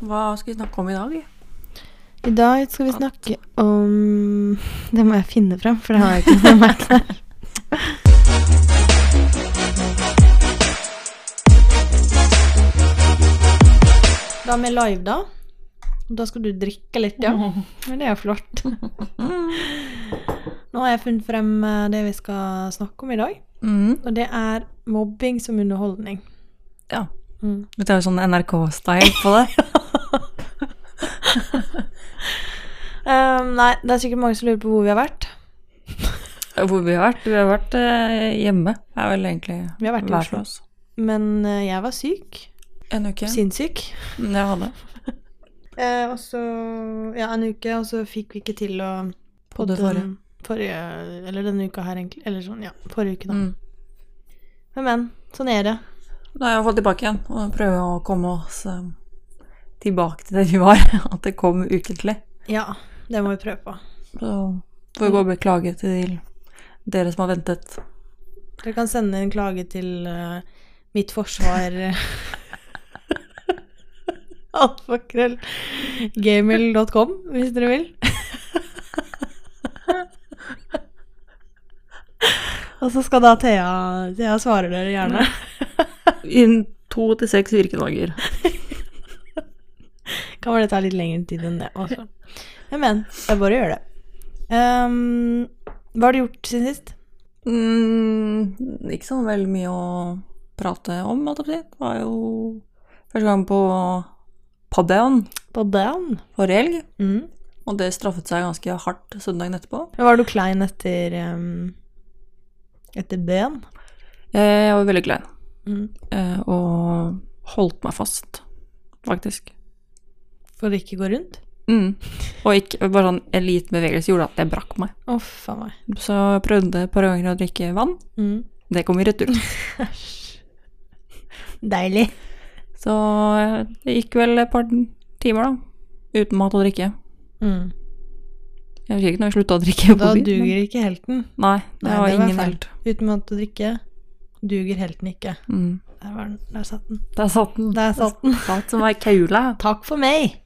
Hva skal vi snakke om i dag? I dag skal vi snakke om Det må jeg finne frem, for det har jeg ikke med meg der. Da er vi live, da. Da skal du drikke litt, ja. Men det er jo flott. Nå har jeg funnet frem eh, det vi skal snakke om i dag, Mm. og det er mobbing som underholdning. Ja. Mm. Dette er jo sånn NRK-style på det. Um, nei, det er sikkert mange som lurer på hvor vi har vært. Hvor vi har vært? Vi har vært uh, hjemme. Er vel egentlig Vi har vært i Oslo. oss. Men uh, jeg var syk. En uke. Sinnssyk. Mm, Jeg hadde. uh, og så Ja, en uke, og så fikk vi ikke til å Podde forrige. forrige Eller denne uka her, egentlig. Eller sånn, ja. Forrige uke, da. Mm. Men, men. Sånn er det. Da har jeg fått tilbake igjen og prøver å komme oss eh, tilbake til det vi var. At det kom ukentlig. Ja, det må vi prøve på. Så får vi gå og beklage til dere som har ventet. Dere kan sende en klage til uh, mitt forsvar Alfakrøll gmail.com, hvis dere vil. Og så skal da Thea Thea svarer dere gjerne. Innen to til seks virkedager. Kan vel det ta litt lengre tid enn det også. Men, men. Det er bare å gjøre det. Um, hva har du gjort siden sist? Mm, ikke så veldig mye å prate om, holdt jeg på å si. Det var jo første gang på Paddeon På den? forrige helg. Mm. Og det straffet seg ganske hardt søndagen etterpå. Var du klein etter um, Etter ben? Jeg var veldig klein Mm. eh, og holdt meg fast, faktisk. For å ikke gå rundt? Mm. Og ikke, bare sånn en liten bevegelse gjorde at jeg brakk meg. Oh, faen meg. Så jeg prøvde et par ganger å drikke vann. Mm. Det kom i retur. Deilig. Så eh, det gikk vel et par timer, da. Uten mat og drikke. Mm. Jeg husker ikke når jeg slutta å drikke. Da duger ikke helten. Nei, det Nei, var det var ingen helt. Uten mat og drikke duger helten ikke. Mm. Der var den. Der satt den. Der satt den. Der satt den. Satt som ei kaule. Takk for meg.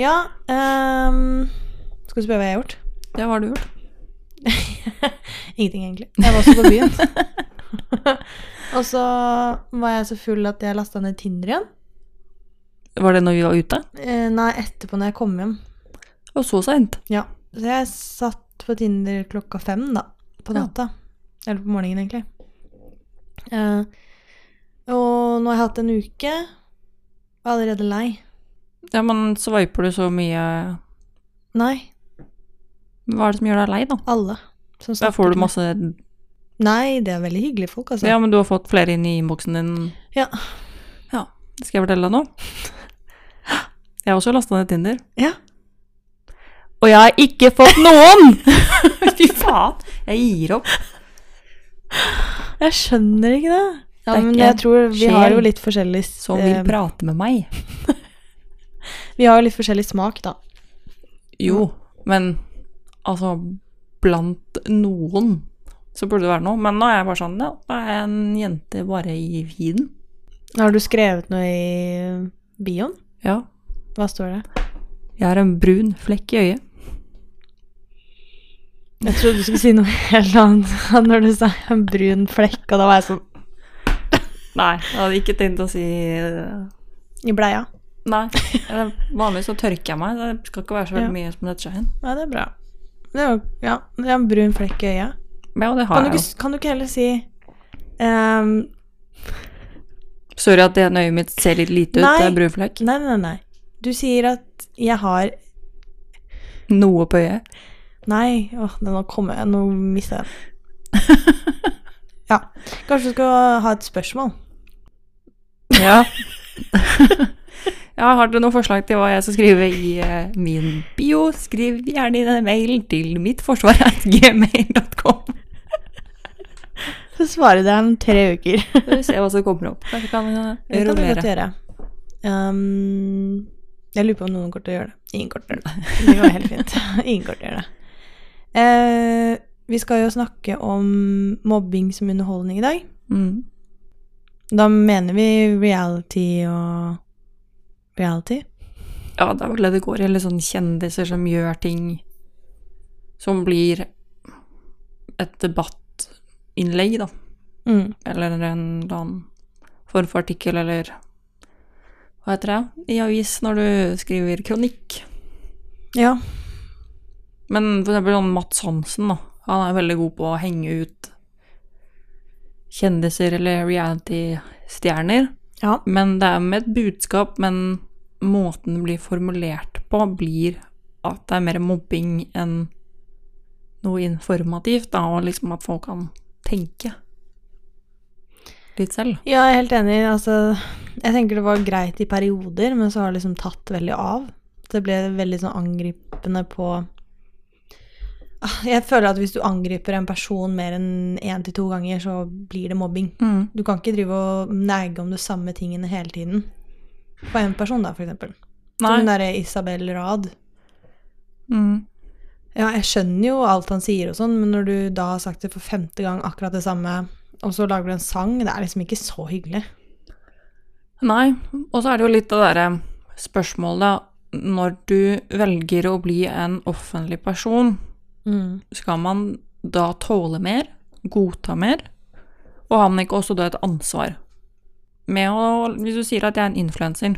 Ja um, Skal du spørre hva jeg har gjort? Ja, hva har du gjort. Ingenting, egentlig. Jeg var også på byen. og så var jeg så full at jeg lasta ned Tinder igjen. Var det når vi var ute? Eh, nei, etterpå når jeg kom hjem. Og så seint. Ja, så jeg satt på Tinder klokka fem, da. På Ja. Eller på morgenen, egentlig. Eh, og nå har jeg hatt en uke. Og er allerede lei. Ja, men sveiper du så mye Nei, Hva er det som gjør deg lei, da? alle som da får du masse Nei, det er veldig hyggelige folk, altså. Ja, men du har fått flere inn i innboksen din. Ja. Ja. Skal jeg fortelle deg nå? Jeg har også lasta ned Tinder. Ja. Og jeg har ikke fått noen! Fy faen. Jeg gir opp. Jeg skjønner ikke det. Ja, men jeg tror vi sjel har jo litt forskjellig Som vil eh, prate med meg. Vi har jo litt forskjellig smak, da. Jo, men altså Blant noen så burde det være noe. Men nå er jeg bare sånn Ja, da er jeg en jente bare i viden. Har du skrevet noe i bioen? Ja. Hva står det? Jeg har en brun flekk i øyet. Jeg trodde du skulle si noe helt annet når du sa en brun flekk, og da var jeg sånn Nei, jeg hadde ikke tenkt å si eh, i bleia. Nei. Vanligvis så tørker jeg meg. Det skal ikke være så veldig Ja. mye som dette skjer. Nei, Ja, det er bra. Det er ja, det er en brun flekk i øyet. Ja, det har Kan du, jeg jo. kan du ikke heller si um, Sorry at det ene øyet mitt ser litt lite ut. Nei. Det er brun flekk. Nei, nei, nei. Du sier at jeg har Noe på øyet. Nei, åh, den har kommet. Nå mista jeg den. Ja. Kanskje du skal ha et spørsmål? Ja. ja, har dere noen forslag til hva jeg skal skrive i uh, min bio, skriv gjerne inn en mail til mittforsvar.gmail.com. Så svarer jeg om tre uker. Så vi ser hva som kommer opp. Kanskje kan Det kan vi godt gjøre. Um, jeg lurer på om noen kommer til å gjøre det. Ingen kommer til å gjøre det. Det går helt fint. Ingen kommer til å gjøre det. Eh, vi skal jo snakke om mobbing som underholdning i dag. Mm. Da mener vi reality og Reality? Ja, det er vel det det går i. Eller sånn kjendiser som gjør ting som blir et debattinnlegg, da. Mm. Eller en eller annen form for artikkel, eller hva heter det, i avis når du skriver kronikk. Ja. Men for eksempel sånn Mats Hansen, da. Han er veldig god på å henge ut kjendiser eller reality-stjerner. Ja. Men det er med et budskap, men måten det blir formulert på, blir at det er mer mobbing enn noe informativt, da, og liksom at folk kan tenke litt selv. Ja, jeg er helt enig. Altså, jeg tenker det var greit i perioder, men så har det liksom tatt veldig av. Det ble veldig sånn angripende på Jeg føler at hvis du angriper en person mer enn én til to ganger, så blir det mobbing. Mm. Du kan ikke drive og nege om de samme tingene hele tiden. På en person, da, for eksempel. Som Nei. den derre Isabel Rad. Mm. Ja, jeg skjønner jo alt han sier og sånn, men når du da har sagt det for femte gang akkurat det samme, og så lager du en sang, det er liksom ikke så hyggelig. Nei, og så er det jo litt det derre spørsmålet da, når du velger å bli en offentlig person, skal man da tåle mer, godta mer, og har man ikke også da et ansvar? Med å, hvis du sier at jeg er en influenser,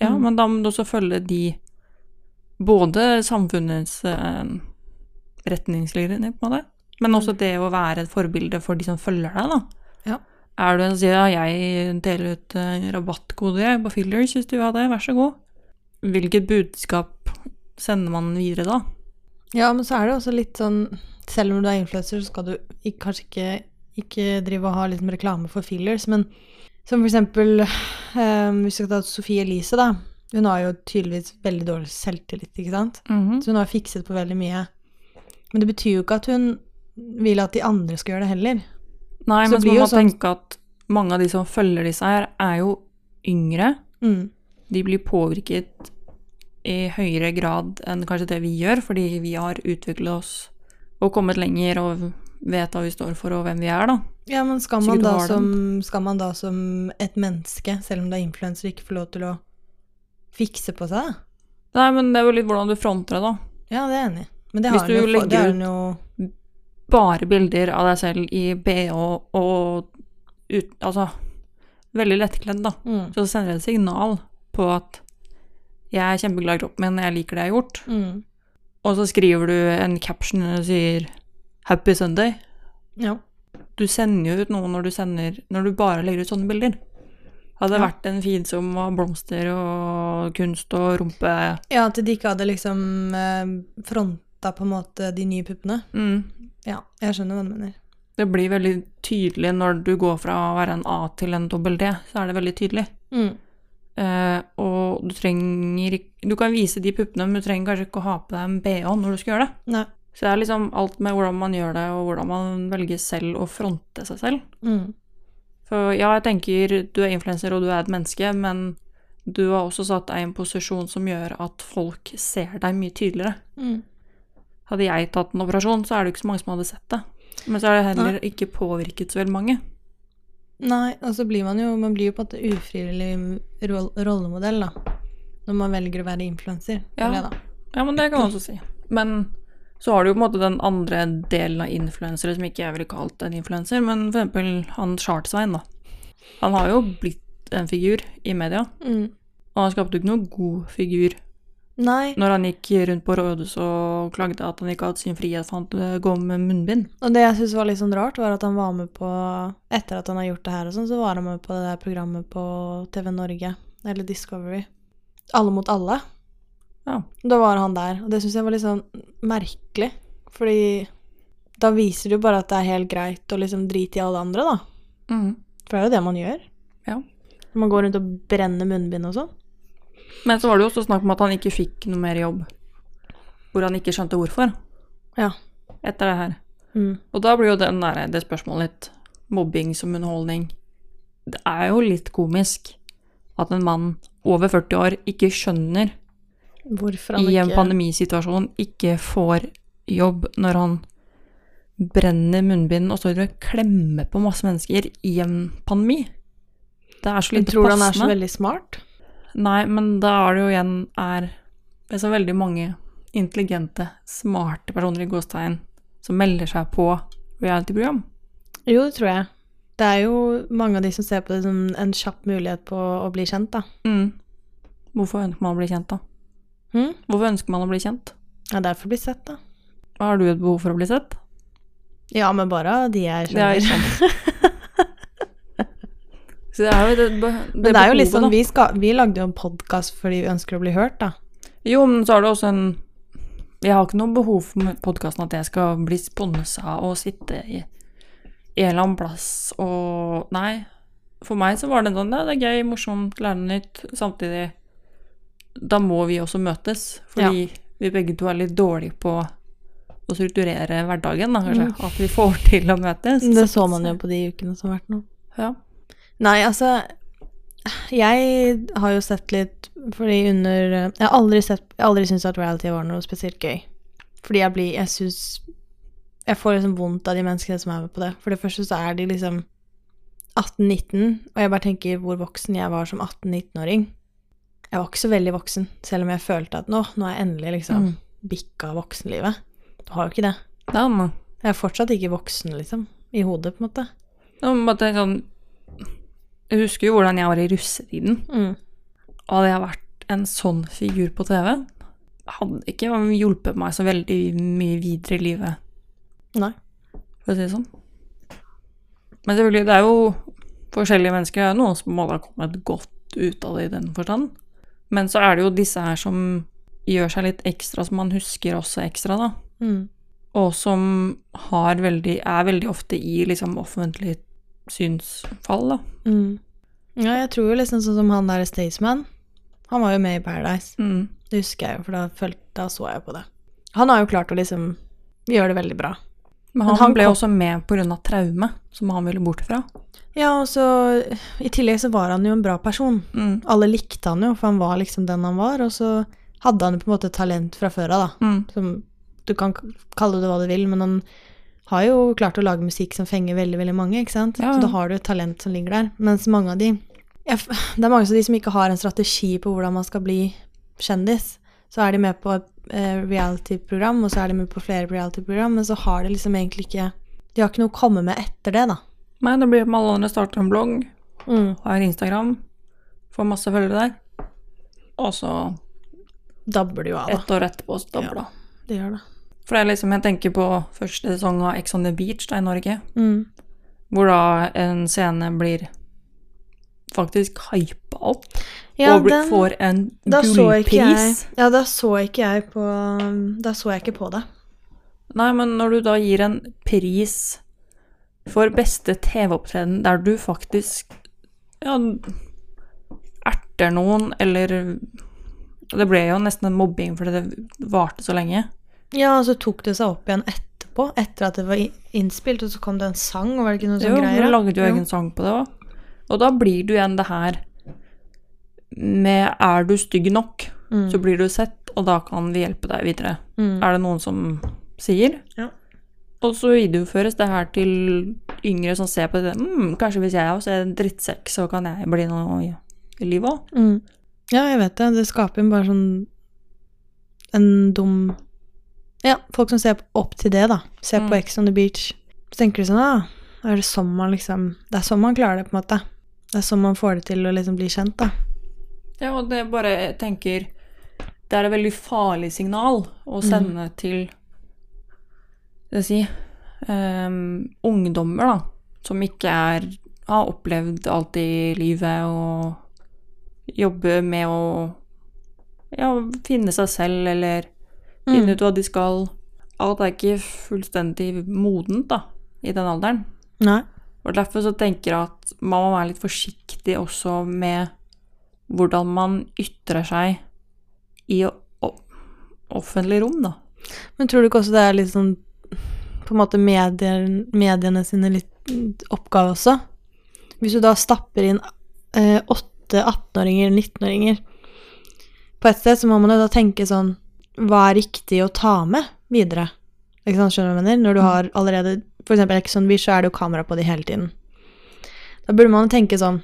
ja, Mm. men da må du også følge de, både samfunnets eh, retningslinjer, på en måte, men også det å være et forbilde for de som følger deg, da. Ja. Er du en som sier ja, jeg deler ut rabattkode jeg, på fillers hvis du vil ha det, vær så god. Hvilket budskap sender man videre da? Ja, men så er det også litt sånn Selv om du er influenser, så skal du ikke, kanskje ikke, ikke drive og ha liksom reklame for fillers, men som for eksempel um, Hvis vi skal ta Sofie Elise, da. Hun har jo tydeligvis veldig dårlig selvtillit, ikke sant? Mhm. Så hun har fikset på veldig mye. Men det betyr jo ikke at hun vil at de andre skal gjøre det heller. Nei, Så men så må man sånn- tenke at mange av de som følger disse her, er jo yngre. Mm. De blir påvirket i høyere grad enn kanskje det vi gjør, fordi vi har utviklet oss og kommet lenger og vet hva vi står for og hvem vi er, da. Ja, men skal man, da som, skal man da som et menneske, selv om du er influenser, ikke få lov til å fikse på seg? Nei, men det er jo litt hvordan du fronter det, da. Ja, det er jeg enig i. Men det Hvis du jo, legger ut- jo Bare bilder av deg selv i BH og ut, altså veldig lettkledd, da. mm, Så sender det et signal på at jeg er kjempeglad i kroppen min, jeg liker det jeg har gjort. mm, Og så skriver du en caption og sier 'Happy Sunday'. Ja. Du sender jo ut noe når du sender Når du bare legger ut sånne bilder. Hadde det Ja. vært en feed som var blomster og kunst og rumpe ja, at de ikke hadde liksom eh, fronta på en måte de nye puppene. mm. Ja, jeg skjønner hva du mener. Det blir veldig tydelig når du går fra å være en A til en dobbel D, så er det veldig tydelig. Mm. Eh, og du trenger Du kan vise de puppene, men du trenger kanskje ikke å ha på deg en BH når du skal gjøre det. Nei. Så det er liksom alt med hvordan man gjør det, og hvordan man velger selv å fronte seg selv. Mm. For ja, jeg tenker du er influenser og du er et menneske, men du har også satt deg i en posisjon som gjør at folk ser deg mye tydeligere. Mm. Hadde jeg tatt en operasjon, så er det jo ikke så mange som hadde sett det. Men så har det heller ikke påvirket så veldig mange. Nei, og så blir man jo Man blir jo på en måte ufrivillig roll rollemodell, da. Når man velger å være influenser. Ja. Ja, men det kan man også si. Men så har du jo på en måte den andre delen av influensere som ikke jeg ville kalt en influenser, men for eksempel han Chartsvein, da. Han har jo blitt en figur i media, Mm. og han skapte jo ikke noe god figur Nei, når han gikk rundt på rådhuset og klagde at han ikke hadde sin frihet for han gå med munnbind. og det jeg syntes var litt sånn rart, var at han var med på Etter at han har gjort det her og sånn, så var han med på det der programmet på TV Norge, eller Discovery. Alle mot alle. Ja. Da var han der, og det syns jeg var litt sånn merkelig. Fordi da viser det jo bare at det er helt greit å liksom drite i alle andre, da. Mhm. For det er jo det man gjør. Ja. Man går rundt og brenner munnbind og sånn. Men så var det jo også snakk om at han ikke fikk noe mer jobb. Hvor han ikke skjønte hvorfor. Ja. Etter det her. Mm. Og da blir jo den der, det spørsmålet litt mobbing som underholdning. Det er jo litt komisk at en mann over 40 år ikke skjønner Hvorfor han i en ikke pandemisituasjon ikke får jobb når han brenner munnbind og står og klemmer på masse mennesker i en pandemi. Det er så lite passende. Tror du han er så veldig smart? Nei, men da er det jo igjen er det er så veldig mange intelligente, smarte personer i gåstegn som melder seg på reality-program. Jo, det tror jeg. Det er jo mange av de som ser på det som en kjapp mulighet på å bli kjent, da. Mm. Hvorfor ønsker man å bli kjent, da? Mm? Hvorfor ønsker man å bli kjent? Ja, derfor bli sett, da. Har du et behov for å bli sett? Ja, men bare de jeg er kjenner. Så det er jo det, det, Men det er jo litt sånn, vi, skal, vi lagde jo en podkast fordi vi ønsker å bli hørt, da. Jo, men så er det også en Jeg har ikke noe behov for podkasten at jeg skal bli sponsa og sitte i, i en eller annen plass og Nei. For meg så var det sånn Ja, det er gøy, morsomt, lære noe nytt. Samtidig Da må vi også møtes, fordi vi begge to er litt dårlige på å strukturere hverdagen, da, kanskje. Mm. At vi får til å møtes. Det så man jo på de ukene som har vært nå. Ja. Nei, altså Jeg har jo sett litt fordi under Jeg har aldri sett Jeg har aldri syntes at reality var noe spesielt gøy. Fordi jeg blir Jeg syns Jeg får liksom vondt av de menneskene som er med på det. For det første så er de liksom 18-19, og jeg bare tenker hvor voksen jeg var som 18-19-åring. Jeg var ikke så veldig voksen, selv om jeg følte at nå, nå er jeg endelig liksom Mm. bikka voksenlivet. Du har jo ikke det. Noe. Jeg er fortsatt ikke voksen, liksom. I hodet, på en måte. Nå må bare tenke sånn Jeg husker jo hvordan jeg var i russetiden. Mm. Hadde jeg vært en sånn figur på TV, hadde ikke hjulpet meg så veldig mye videre i livet, Nei. for å si det sånn. Men selvfølgelig, det er jo forskjellige mennesker. Det er noen som måtte ha kommet godt ut av det i den forstand. Men så er det jo disse her som gjør seg litt ekstra, som man husker også ekstra, da. Mm. Og som har veldig, er veldig ofte i liksom offentlig synsfall, da. Mm. Ja, jeg tror jo liksom sånn som han der Staysman. Han var jo med i Paradise. Mm. Det husker jeg jo, for da, følte, da så jeg på det. Han har jo klart å liksom gjøre det veldig bra. Men Men han, han ble kom- også med av traume, som han ville bort fra. Ja, og så I tillegg så var han jo en bra person. Mm. Alle likte han jo, for han var liksom den han var, og så hadde han jo på en måte talent fra før av, da. Mm. Som du kan kalle det hva du vil, men han har jo klart å lage musikk som fenger veldig, veldig mange, ikke sant? Ja, ja. Så da har du et talent som ligger der. Mens mange av de Det er mange av de som ikke har en strategi på hvordan man skal bli kjendis. Så er de med på et eh, reality-program, og så er de med på flere reality-program, men så har de liksom egentlig ikke De har ikke noe å komme med etter det, da. Nei, det blir som alle andre starter en blogg, Mm. har Instagram, får masse følgere der. Og så Dabber det jo av, da. ett år etterpå så dabber det. Det gjør det. For det er liksom, jeg tenker på første sesong av Ex on the Beach da i Norge, Mm. hvor da en scene blir faktisk hypa opp, Ja, og den- får en gullpris. Ja, da så ikke jeg på Da så jeg ikke på det. Nei, men når du da gir en pris for beste TV-opptreden der du faktisk ja, erter noen, eller Det ble jo nesten en mobbing fordi det varte så lenge. Ja, og så tok det seg opp igjen etterpå, etter at det var innspilt, og så kom det en sang, og var det ikke noe Jo, sånn greier? du da? lagde jo egen sang på det òg. Og da blir du igjen det her med Er du stygg nok, Mm. så blir du sett, og da kan vi hjelpe deg videre. Mm. Er det noen som sier? Ja. Og så videoføres det her til yngre som ser på det. Mm, kanskje hvis jeg også er en drittsekk, så kan jeg bli noe i, i livet òg. Mm. Ja, jeg vet det. Det skaper jo bare sånn en dum Ja, folk som ser opp til det, da. Ser på Mm. Ex on the Beach. Så tenker de sånn ah, er det sånn man liksom Det er sånn man klarer det, på en måte. Det er sånn man får det til å liksom bli kjent, da. Ja, og det bare jeg tenker Det er et veldig farlig signal å sende til Skal jeg si um, ungdommer, da, som ikke er har opplevd alt i livet og jobber med å ja, finne seg selv eller finne Mm. ut hva de skal. Alt er ikke fullstendig modent da, i den alderen. Nei. Og derfor så tenker jeg at man må være litt forsiktig også med hvordan man ytrer seg i offentlig rom, da. Men tror du ikke også det er litt sånn på en måte medier, mediene sine litt oppgave også? Hvis du da stapper inn eh, åtte 18-åringer, 19-åringer på et sted, så må man jo da tenke sånn Hva er riktig å ta med videre? Ikke sant, skjønner du hva jeg mener? Når du har allerede For eksempel Exxon Beach, så er det jo kamera på de hele tiden. Da burde man tenke sånn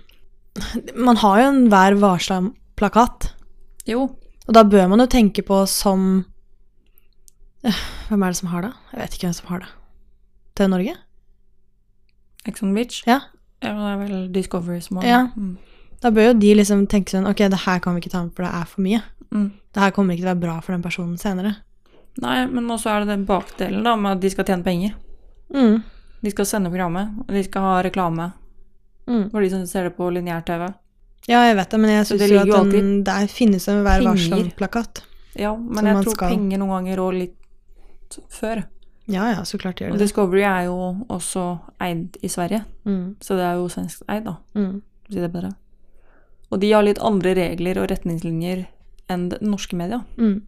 Man har jo en varsla plakat. Jo. Og da bør man jo tenke på som Øh, Hvem er det som har det? Jeg vet ikke hvem som har det. TV Norge? Exxon Beach. Ja. Det er vel Discovery som har Ja. Mm. Da bør jo de liksom tenke sånn Ok, det her kan vi ikke ta med, for det er for mye. Mm. Det her kommer ikke til å være bra for den personen senere. Nei, men også er det den bakdelen da, med at de skal tjene penger. Mm. De skal sende programmet, og de skal ha reklame Mm. for de som ser det på lineær-TV. Ja, jeg vet det, men jeg syns jo at den, der finnes en Vær penger. varsom-plakat. Ja, men jeg tror skal- penger noen ganger rår litt før. Ja ja, så klart gjør det Og Discovery er jo også eid i Sverige, Mm. så det er jo svensk eid, da. Mm. Si det bedre. Og de har litt andre regler og retningslinjer enn det norske media. Mm.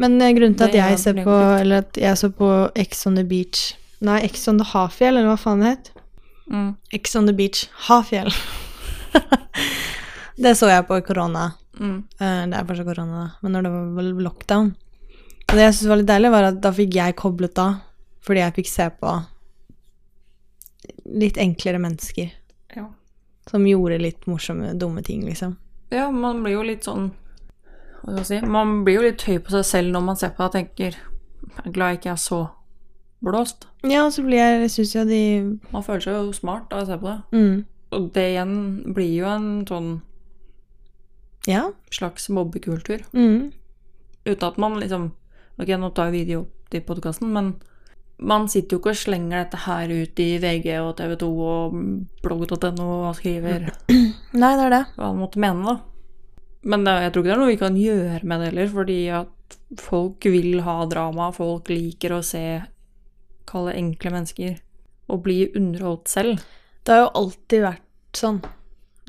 Men eh, grunnen til at jeg er ser på Eller at jeg så på Ex on the Beach Nei, Ex on the Hafjell, eller hva faen det het? Mm. Ex on the Beach Hafjell. det så jeg på i korona. Mm. Eh, Det er fortsatt korona, men når det var lockdown. Og det jeg syntes var litt deilig, var at da fikk jeg koblet av, fordi jeg fikk se på litt enklere mennesker. Som gjorde litt morsomme, dumme ting, liksom. ja, man blir jo litt sånn Hva skal jeg si Man blir jo litt høy på seg selv når man ser på det og tenker Jeg er glad jeg ikke er så blåst. Ja, og så blir jeg Syns jo de Man føler seg jo smart av å se på det. mm, Og det igjen blir jo en sånn Ja. slags mobbekultur. Mm, Uten at man liksom Ok, nå tar vi video opp til podkasten, men man sitter jo ikke og slenger dette her ut i VG og TV 2 og blogg.no og skriver Nei, det er det. hva man måtte mene, da. Men det, jeg tror ikke det er noe vi kan gjøre med det heller, fordi at folk vil ha drama, folk liker å se kalle enkle mennesker og bli underholdt selv. Det har jo alltid vært sånn.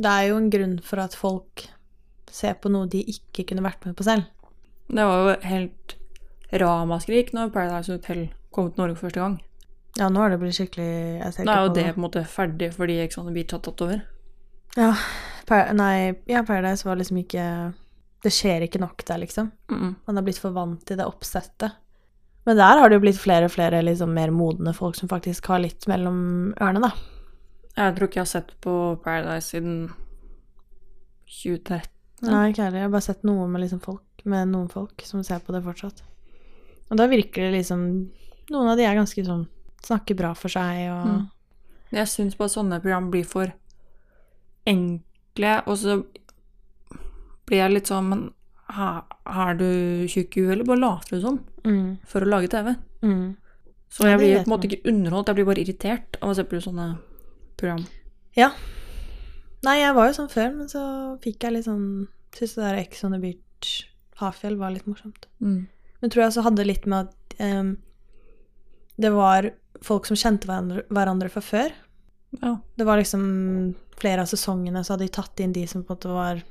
Det er jo en grunn for at folk ser på noe de ikke kunne vært med på selv. Det var jo helt ramaskrik når Paradise Hotel kom til Norge første gang. Ja, nå har det blitt skikkelig Jeg ser Nå er jo det på en måte ferdig fordi Ex on the Beach har tatt over. Ja, Par nei, ja, Paradise var liksom ikke Det skjer ikke nok der, liksom. Mm. Man har blitt for vant til det oppsettet. Men der har det jo blitt flere og flere liksom mer modne folk som faktisk har litt mellom ørene, da. Jeg tror ikke jeg har sett på Paradise siden 2013. Nei, ikke heller. Jeg har bare sett noe med liksom folk, med noen folk som ser på det fortsatt. Og da virker det liksom Noen av de er ganske sånn Snakker bra for seg og Mm. Jeg syns bare sånne program blir for enkle, og så blir jeg litt sånn Men har du tjukk hue, eller bare later du sånn Mm, for å lage TV? mm. Så jeg blir på en måte ikke underholdt, jeg blir bare irritert av å se på sånne program. Ja. Nei, jeg var jo sånn før, men så fikk jeg litt sånn Syns det der Ex on the Beach Hafjell var litt morsomt. Mm. Men tror jeg også hadde litt med at em, det var folk som kjente hverandre, hverandre fra før. Ja. Det var liksom flere av sesongene så hadde de tatt inn de som på en måte var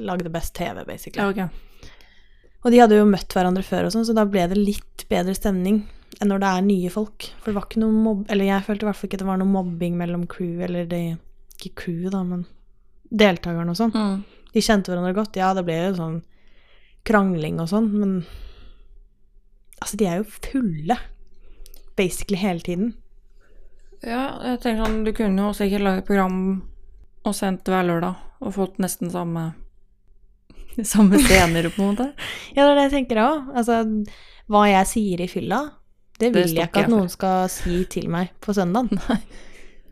lagde best TV, basically. ja, okay. Og de hadde jo møtt hverandre før og sånn, så da ble det litt bedre stemning enn når det er nye folk. For det var ikke noe mobb... Eller jeg følte i hvert fall ikke det var noe mobbing mellom crew, eller de Ikke crew, da, men deltakerne og sånn. Mm. De kjente hverandre godt. Ja, det ble jo sånn krangling og sånn, men Altså, de er jo fulle basically hele tiden. Ja, jeg tenker sånn, du kunne jo sikkert et program og sendt hver lørdag, og fått nesten samme samme scener, på en måte. Ja, det er det jeg tenker òg. Altså, hva jeg sier i fylla, det vil det jeg ikke ikke at noen skal si til meg på søndag.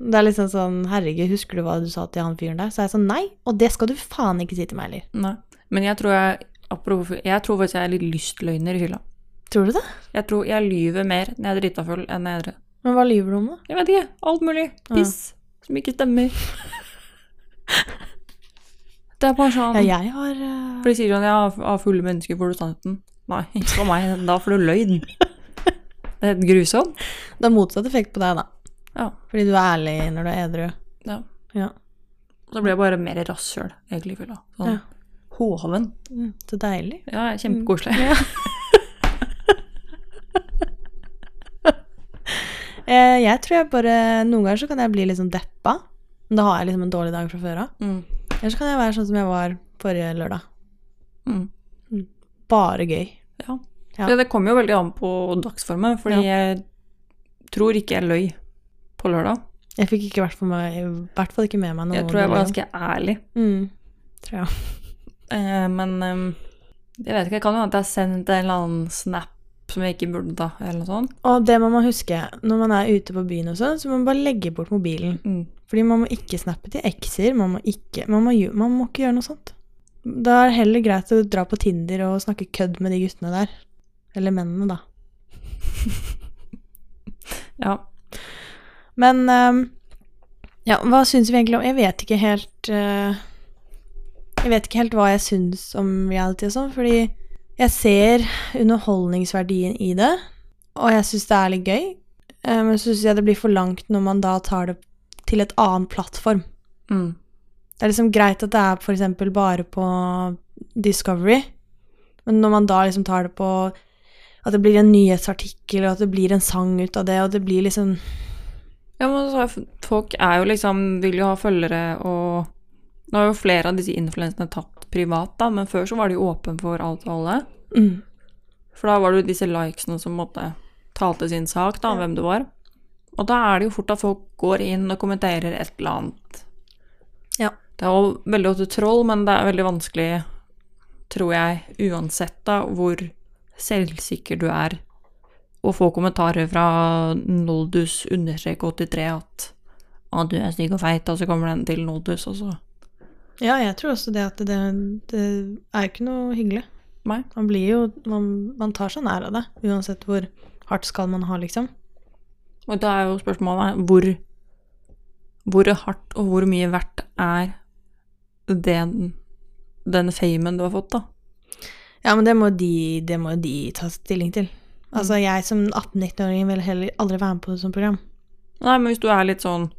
Det er liksom sånn Herregud, husker du hva du sa til han fyren der? Så er jeg sånn Nei, og det skal du faen ikke si til meg heller. Nei. Men jeg tror jeg apropos, Jeg tror faktisk jeg er litt lystløgner i fylla. Tror du det? Jeg tror jeg lyver mer når jeg er drita full enn når jeg er edru. Men hva lyver du om, da? Jeg vet ikke. Alt mulig. Piss som ikke stemmer. Det er bare sånn Ja, jeg har uh... For de sier sånn Ja, av fulle mennesker får du sannheten. Nei, ikke for meg. Da får du løgn. Det er helt grusomt. Det har motsatt effekt på deg, da. Ja. Fordi du er ærlig når du er edru. ja. Ja. Og så blir jeg bare mer rasshøl, egentlig, i fylla. Sånn Ja. hoven. Mm, så deilig. Ja, kjempekoselig. Ja. Eh, jeg tror jeg bare Noen ganger så kan jeg bli litt sånn deppa. Da har jeg liksom en dårlig dag fra før av. Mm. Eller så kan jeg være sånn som jeg var forrige lørdag. Mm. Bare gøy. Ja. Ja. Det, Det kommer jo veldig an på dagsformen, fordi jeg tror ikke jeg løy på lørdag. Jeg fikk ikke for meg, i hvert fall ikke med meg noe Jeg tror jeg var ganske ærlig. mm, tror jeg. Eh, men eh, jeg vet ikke, det kan jo hende at jeg har sendt en eller annen snap som jeg ikke burde, da, eller noe sånt. Og det må man huske når man er ute på byen og sånn, så må man bare legge bort mobilen. Mm. Fordi man må ikke snappe til ekser, man må ikke, man må, man må ikke gjøre noe sånt. Da er det heller greit å dra på Tinder og snakke kødd med de guttene der. Eller mennene, da. Ja. Men um, ja, hva syns vi egentlig om Jeg vet ikke helt uh, Jeg vet ikke helt hva jeg syns om reality og sånn, fordi jeg ser underholdningsverdien i det, og jeg syns det er litt gøy. Eh, men så syns jeg det blir for langt når man da tar det til et annen plattform. Mm. Det er liksom greit at det er eksempel bare på Discovery, men når man da liksom tar det på at det blir en nyhetsartikkel, og at det blir en sang ut av det, og det blir liksom Ja, men så er folk er jo liksom Vil jo ha følgere og Nå har jo flere av disse influensene tatt privat, da, men før så var de jo åpne for alt og alle. mm. For da var det jo disse likesene som måtte talte sin sak, da, om hvem du var. Og da er det jo fort at folk går inn og kommenterer et eller annet. Ja. Det er jo veldig ofte troll, men det er veldig vanskelig, tror jeg, uansett da, hvor selvsikker du er, å få kommentarer fra Noldus understrek 83 at å, du er stygg og feit, og så kommer den til Noldus, og så Ja, jeg tror også det at det, det er ikke noe hyggelig. Nei. Man blir jo man, man tar seg nær av det, uansett hvor hardt skal man ha, liksom. Og da er jo spørsmålet hvor, hvor hardt og hvor mye verdt er den, den famen du har fått, da. Ja, men det må de, det må de ta stilling til. Altså, jeg som 18-19-åring vil heller aldri være med på det som program. Nei, men hvis du er litt sånn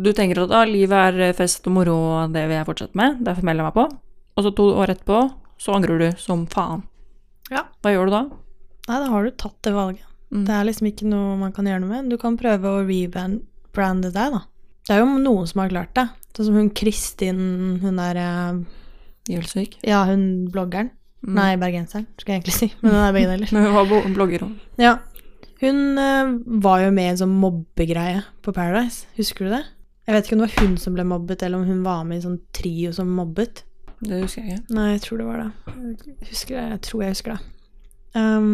Du tenker at ah, livet er fest og moro, og det vil jeg fortsette med, derfor melder jeg meg på. Og så to år etterpå, så angrer du som faen. Ja. Hva gjør du da? Nei, da har du tatt det valget. Mm. Det er liksom ikke noe man kan gjøre noe med. Du kan prøve å rebrande deg, da. Det er jo noen som har klart det. Sånn som hun Kristin, hun der eh, Gjølsvik? Ja, hun bloggeren. Mm. Nei, bergenseren, skal jeg egentlig si. Men hun er begge deler. Men hun var blogger òg. Ja. Hun eh, var jo med i en sånn mobbegreie på Paradise. Husker du det? Jeg vet ikke om det var hun som ble mobbet, eller om hun var med i en sånn trio som mobbet. Det husker jeg ikke. Nei, jeg tror det var det. Jeg husker. Jeg tror jeg husker det. Um,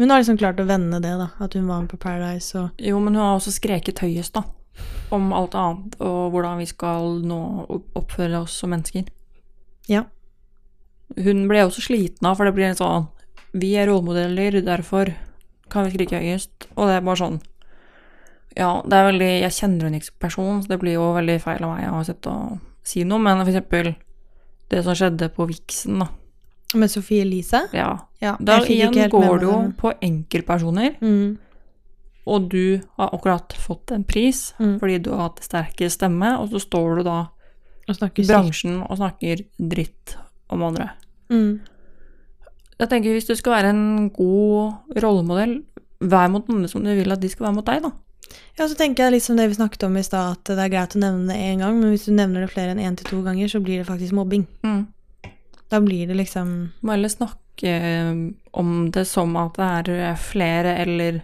hun har liksom klart å vende det, da. At hun var med på Paradise og Jo, men hun har også skreket høyest, da. Om alt annet, og hvordan vi skal nå oppføre oss som mennesker. Ja. Hun ble også sliten av, for det blir en sånn Vi er rollemodeller, derfor kan vi skrike høyest. Og det er bare sånn Ja, det er veldig Jeg kjenner henne ikke som person, så det blir jo veldig feil av meg å sitte og si noe, men for eksempel det som skjedde på Vixen, da. Med Sofie Elise. Ja. Ja, Da igjen går det jo på enkeltpersoner, Mm. og du har akkurat fått en pris Mm. fordi du har hatt sterkere stemme, og så står du da i bransjen og snakker dritt om andre. Mm. Jeg tenker Hvis du skal være en god rollemodell, vær mot noen som du vil at de skal være mot deg, da. Ja, så tenker jeg litt som det vi snakket om i stad, at det er greit å nevne det én gang, men hvis du nevner det flere enn én til to ganger, så blir det faktisk mobbing. Da blir det liksom Må heller snakke eh, om det som at det er flere eller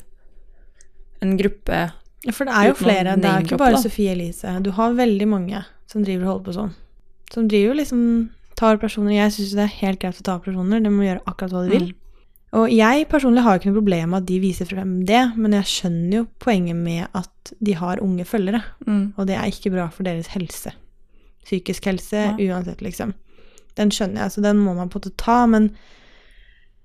en gruppe Ja, for det er jo flere. Det er ikke bare. Sofie Elise. Du har veldig mange som driver og holder på sånn. Som driver liksom tar personer Jeg syns det er helt greit å ta personer, de må gjøre akkurat hva de vil. Og jeg personlig har ikke noe problem med at de viser frem det, men jeg skjønner jo poenget med at de har unge følgere, Mm. og det er ikke bra for deres helse. Psykisk helse, Ja. uansett, liksom. Den skjønner jeg, så den må man på en måte ta, men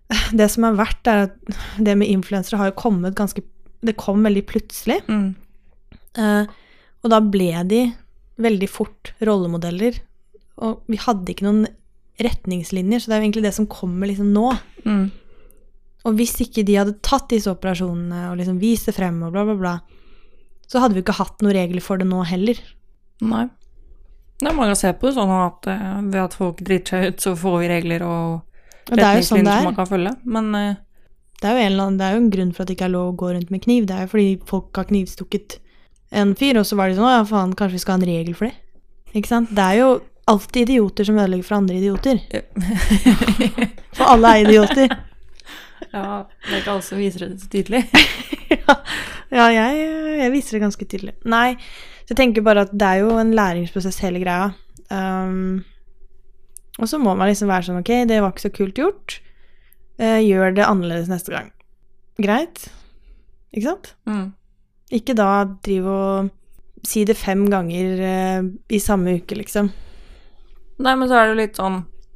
det som er verdt, er at det med influensere har jo kommet ganske Det kom veldig plutselig. Mm. Uh, og da ble de veldig fort rollemodeller. Og vi hadde ikke noen retningslinjer, så det er jo egentlig det som kommer liksom nå. Mm. Og hvis ikke de hadde tatt disse operasjonene og liksom vist det frem og bla, bla, bla, så hadde vi ikke hatt noen regler for det nå heller. Nei. Det er mange som ser på det sånn at eh, ved at folk driter seg ut, så får vi regler og er jo sånn som man kan følge. Men uh... Det er annen, det er jo en grunn for at det ikke er lov å gå rundt med kniv. Det er jo fordi folk har knivstukket en fyr, og så var de sånn Å ja, faen, kanskje vi skal ha en regel for det? Ikke sant? Det er jo alltid idioter som ødelegger for andre idioter. For alle er idioter. ja, det er ikke alle som viser det så tydelig. ja, jeg, jeg viser det ganske tydelig. Nei, så jeg tenker bare at det er jo en læringsprosess hele greia. Um, Og så må man liksom være sånn Ok, det var ikke så kult gjort. Uh, gjør det annerledes neste gang. Greit. Ikke sant? Mm. Ikke da drive og si det fem ganger uh, i samme uke, liksom. Nei, men så er det jo litt sånn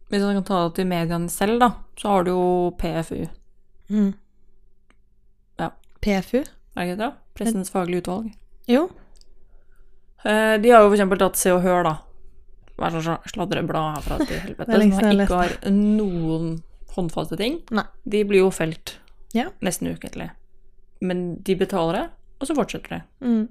Hvis man kan ta det til mediene selv, da, så har du jo PFU. Mm. Ja. PFU? Er det ikke det? Pressens faglige utvalg. Jo. Eh, de har jo for eksempel tatt Se og Hør, da. Hver sånn sladreblad herfra til helvete. Det Som liksom ikke har noen håndfaste ting. Nei. De blir jo felt Ja. nesten ukentlig. Men de betaler det, og så fortsetter de. Mm.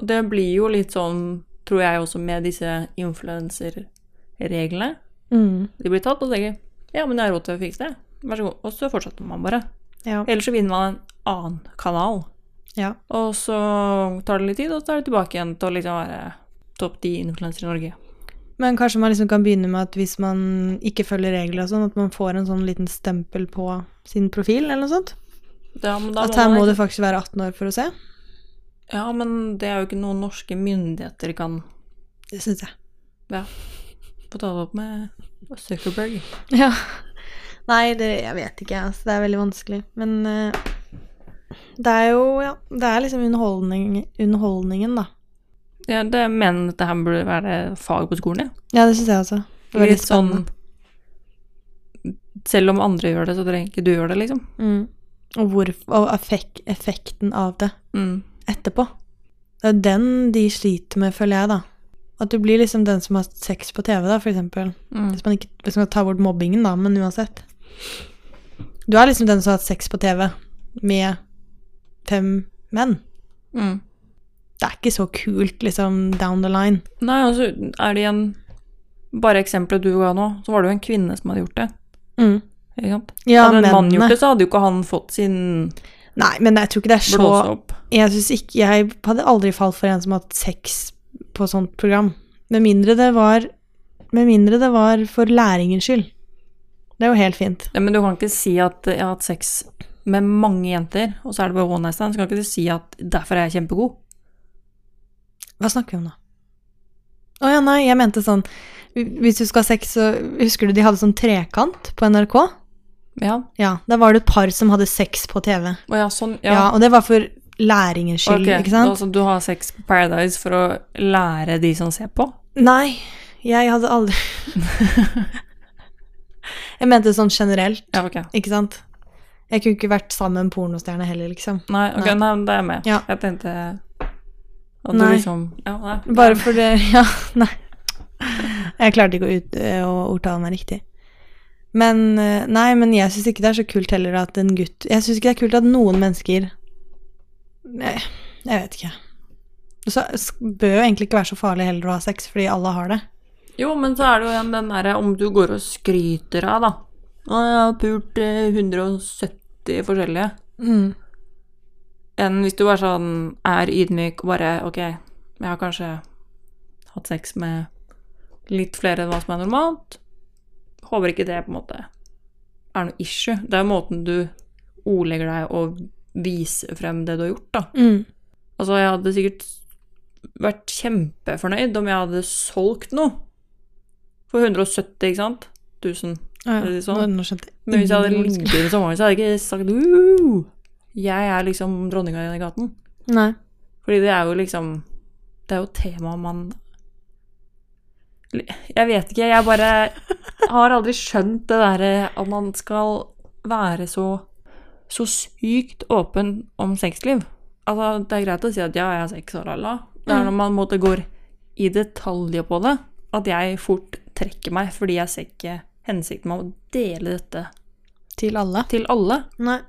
Og det blir jo litt sånn, tror jeg også, med disse influenserreglene. Mm. De blir tatt, og så tenker ja, men jeg har råd til å fikse det. Vær så god. Og så fortsetter man bare. Ja. Ellers så vinner man en annen kanal. ja. Og så tar det litt tid, og så er det tilbake igjen til å liksom være topp ti influenser i Norge. Men kanskje man liksom kan begynne med at hvis man ikke følger regler og sånn, at man får en sånn liten stempel på sin profil, eller noe sånt? Ja, At her må man du faktisk være 18 år for å se? Ja, men det er jo ikke noe norske myndigheter kan Det syns jeg. få ta det opp med Zuckerberg. Ja. Nei, det, jeg vet ikke, altså. Det er veldig vanskelig. Men uh, det er jo, ja Det er liksom underholdning, underholdningen, da. Ja, det mener at det her burde være fag på skolen, ja. Ja, det syns jeg også. Det var Litt sånn. Selv om andre gjør det, så trenger ikke du gjøre det, liksom. Mm. Og, hvor, og effek, effekten av det Mm. etterpå. Det er den de sliter med, føler jeg, da. At du blir liksom den som har sex på TV, da, for eksempel. Mm. Hvis man ikke hvis man tar bort mobbingen, da, men uansett. Du er liksom den som har hatt sex på TV med fem menn. Mm. Det er ikke så kult, liksom, down the line. Nei, altså er det igjen Bare eksempelet du ga nå, så var det jo en kvinne som hadde gjort det. Mm. Ikke sant? Ja, hadde en mann gjort det, så hadde jo ikke han fått sin Nei, men jeg tror ikke det er så. Jeg ikke Jeg hadde aldri falt for en som hadde hatt sex på sånt program. Med mindre det var Med mindre det var for læringens skyld. Det er jo helt fint. Ja, men du kan ikke si at jeg har hatt sex med mange jenter, og så er det bare one night stand. Så kan ikke du si at derfor er jeg kjempegod. Hva snakker vi om da? Å ja, nei, jeg mente sånn Hvis du skal ha sex, så Husker du de hadde sånn trekant på NRK? Ja. Ja, da var det et par som hadde sex på TV. Oh, ja, sånn. Ja, Ja. Og det var for læringens skyld, okay. ikke sant? Altså du har sex på Paradise for å lære de som ser på? Nei, jeg hadde aldri Jeg mente sånn generelt, Ja, okay. ikke sant? Jeg kunne ikke vært sammen med en pornostjerne heller, liksom. Nei, ok, Nei. det er jeg med. Ja. Jeg tenkte at du Nei. liksom Ja, nei. Bare for det Ja, nei. Jeg klarte ikke å, ut, å ordtale meg riktig. Men eh, Nei, men jeg syns ikke det er så kult heller at en gutt Jeg syns ikke det er kult at noen mennesker Nei, jeg vet ikke. Så bør jo egentlig ikke være så farlig heller å ha sex, fordi alle har det. Jo, men så er det jo igjen den derre om du går og skryter av, da. Å, jeg har pult eh, 170 forskjellige. Mm. Enn hvis du bare sånn er ydmyk og bare Ok, jeg har kanskje hatt sex med litt flere enn hva som er normalt. Håper ikke det på en måte er noe issue. Det er måten du ordlegger deg og viser frem det du har gjort, da. Mm. Altså, jeg hadde sikkert vært kjempefornøyd om jeg hadde solgt noe for 170, ikke sant? 1000. Ja, ja, sånn? nå, skjønte jeg. Men hvis jeg hadde ligget i sommeren, så hadde jeg ikke sagt uh, Jeg er liksom dronninga i gaten. Nei. Fordi det er jo liksom Det er jo tema man Jeg vet ikke, jeg bare har aldri skjønt det derre at man skal være så så sykt åpen om sexliv. Altså, det er greit å si at ja, jeg har sex og la-la. Det er når man måtte går i detaljer på det, at jeg fort trekker meg, fordi jeg ser ikke hensikten med å dele dette Til alle. til alle. Nei.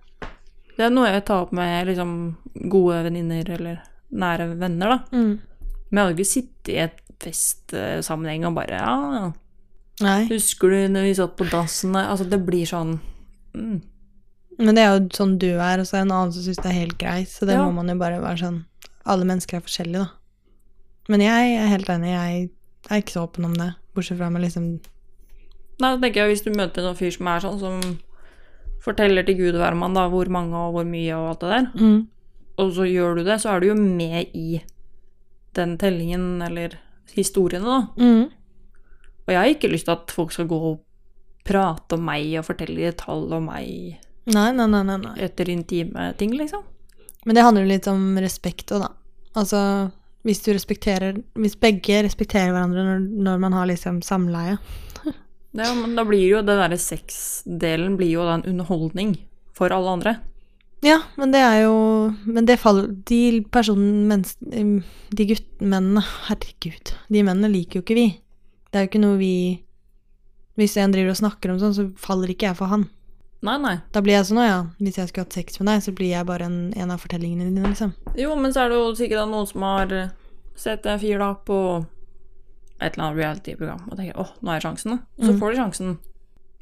Det er noe jeg tar opp med liksom gode venninner eller nære venner, da. Mm. Men jeg hadde ikke sittet i et festsammenheng og bare Ja, ja. Nei. husker du når vi satt på dassen? Altså, det blir sånn mm. Men det er jo sånn du er, og så er det en annen som syns det er helt greit, så det Ja. må man jo bare være sånn Alle mennesker er forskjellige, da. Men jeg er helt enig, jeg er ikke så åpen om det, bortsett fra med liksom så tenker jeg hvis du møter en fyr som er sånn, som forteller til Gud og hvermann da, hvor mange og hvor mye og alt det der, mm. og så gjør du det, så er du jo med i den tellingen eller historiene, da. Mm. Og jeg har ikke lyst til at folk skal gå og prate om meg og fortelle tall om meg Nei, nei, nei, nei, nei. etter intime ting, liksom. Men det handler jo litt om respekt òg, da. Altså, hvis Hvis begge respekterer hverandre når, når man har liksom samleie. ja, men da blir jo den derre sexdelen blir jo da en underholdning for alle andre. Ja, men det er jo Men det faller De personene De guttmennene Herregud. De mennene liker jo ikke vi. Det er jo ikke noe vi Hvis en driver og snakker om sånn, så faller ikke jeg for han. Nei, nei. Da blir jeg sånn, å ja, hvis jeg skulle hatt sex med deg, så blir jeg bare en, en av fortellingene dine, liksom. Jo, men så er det jo sikkert noen som har sett en fyr da på et eller annet reality-program og tenker åh, nå er sjansen, da. Så Mm. får de sjansen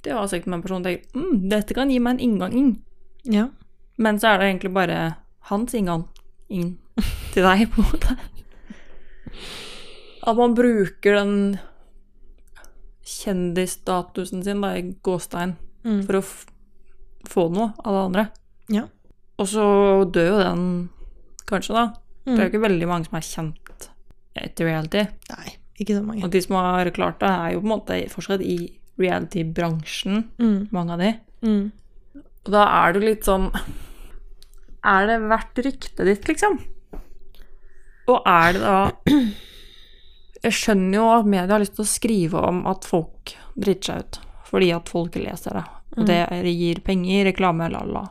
Det var sikkert sex med en person og tenker mm, dette kan gi meg en inngang inn. Ja. Men så er det egentlig bare hans inngang inn til deg, på en måte. At man bruker den kjendisstatusen sin da, i gåstein Mm. for å få noe av det andre. Ja. Og så dør jo den kanskje, da. Det er jo Mm. ikke veldig mange som er kjent etter reality. Nei, ikke så mange. Og de som har klart det, er jo på en måte fortsatt i reality-bransjen, Mm. mange av de. Mm. Og da er det litt sånn Er det verdt ryktet ditt, liksom? Og er det da Jeg skjønner jo at media har lyst til å skrive om at folk driter seg ut fordi at folk leser det. Og det gir penger, reklame, la-la.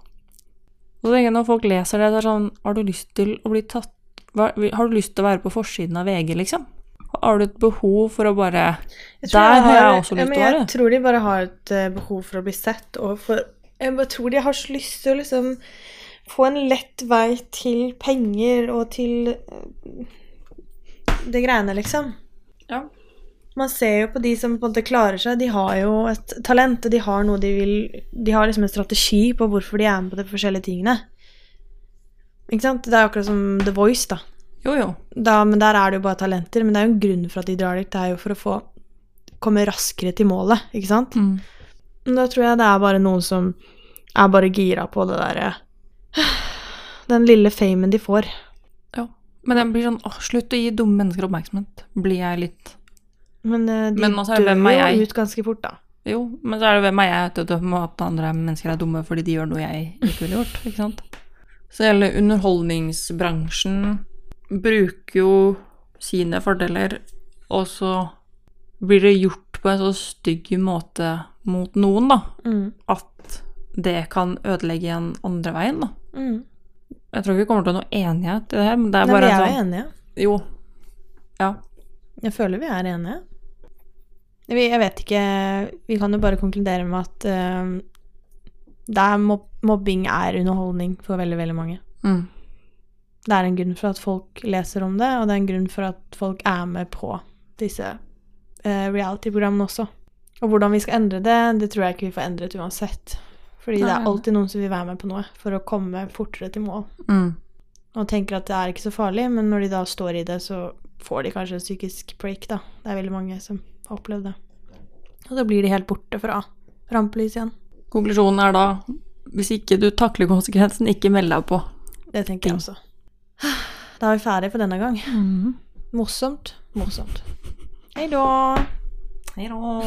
Så tenker jeg når folk leser det, det er sånn Har du lyst til å bli tatt Har du lyst til å være på forsiden av VG, liksom? Har du et behov for å bare Der de har jeg også lyst til å være. Jeg tror de bare har et eh, behov for å bli sett, og for Jeg bare tror de har så lyst til å liksom få en lett vei til penger og til eh, det greiene, liksom. Ja. Man ser jo på de som på en måte klarer seg, de har jo et talent, og de har noe de vil De har liksom en strategi på hvorfor de er med på de forskjellige tingene. Ikke sant? Det er akkurat som The Voice, da. Jo, jo. da. Men der er det jo bare talenter. Men det er jo en grunn for at de drar dit. Det er jo for å få komme raskere til målet, ikke sant? Mm. Da tror jeg det er bare noen som er bare gira på det derre Den lille famen de får. Men det blir sånn åh, slutt å gi dumme mennesker oppmerksomhet. Blir jeg litt Men eh, de Men dør jo ut ganske fort, da. Jo, men så er det hvem er jeg til å dømme at andre mennesker er dumme fordi de gjør noe jeg ikke ville gjort, ikke sant? Så hele underholdningsbransjen bruker jo sine fordeler, og så blir det gjort på en så stygg måte mot noen, da, Mm. at det kan ødelegge en andre veien, da. Mm. Jeg tror ikke vi kommer til noe enighet i det her, men det er Nei, bare vi er jo sånn enige. Jo. Ja. Jeg føler vi er enige. Vi, jeg vet ikke Vi kan jo bare konkludere med at uh, det er mob mobbing er underholdning for veldig, veldig mange. Mm. Det er en grunn for at folk leser om det, og det er en grunn for at folk er med på disse uh, reality-programmene også. Og hvordan vi skal endre det, det tror jeg ikke vi får endret uansett. Fordi det er alltid noen som vil være med på noe for å komme fortere til mål. Mm. Og tenker at det er ikke så farlig, men når de da står i det, så får de kanskje en psykisk break, da. Det er veldig mange som har opplevd det. Og da blir de helt borte fra rampelyset igjen. Konklusjonen er da hvis ikke du takler konsekvensen, ikke meld deg på. Det tenker jeg også. Da er vi ferdige for denne gang. Morsomt. Morsomt. Hei da. Hei da.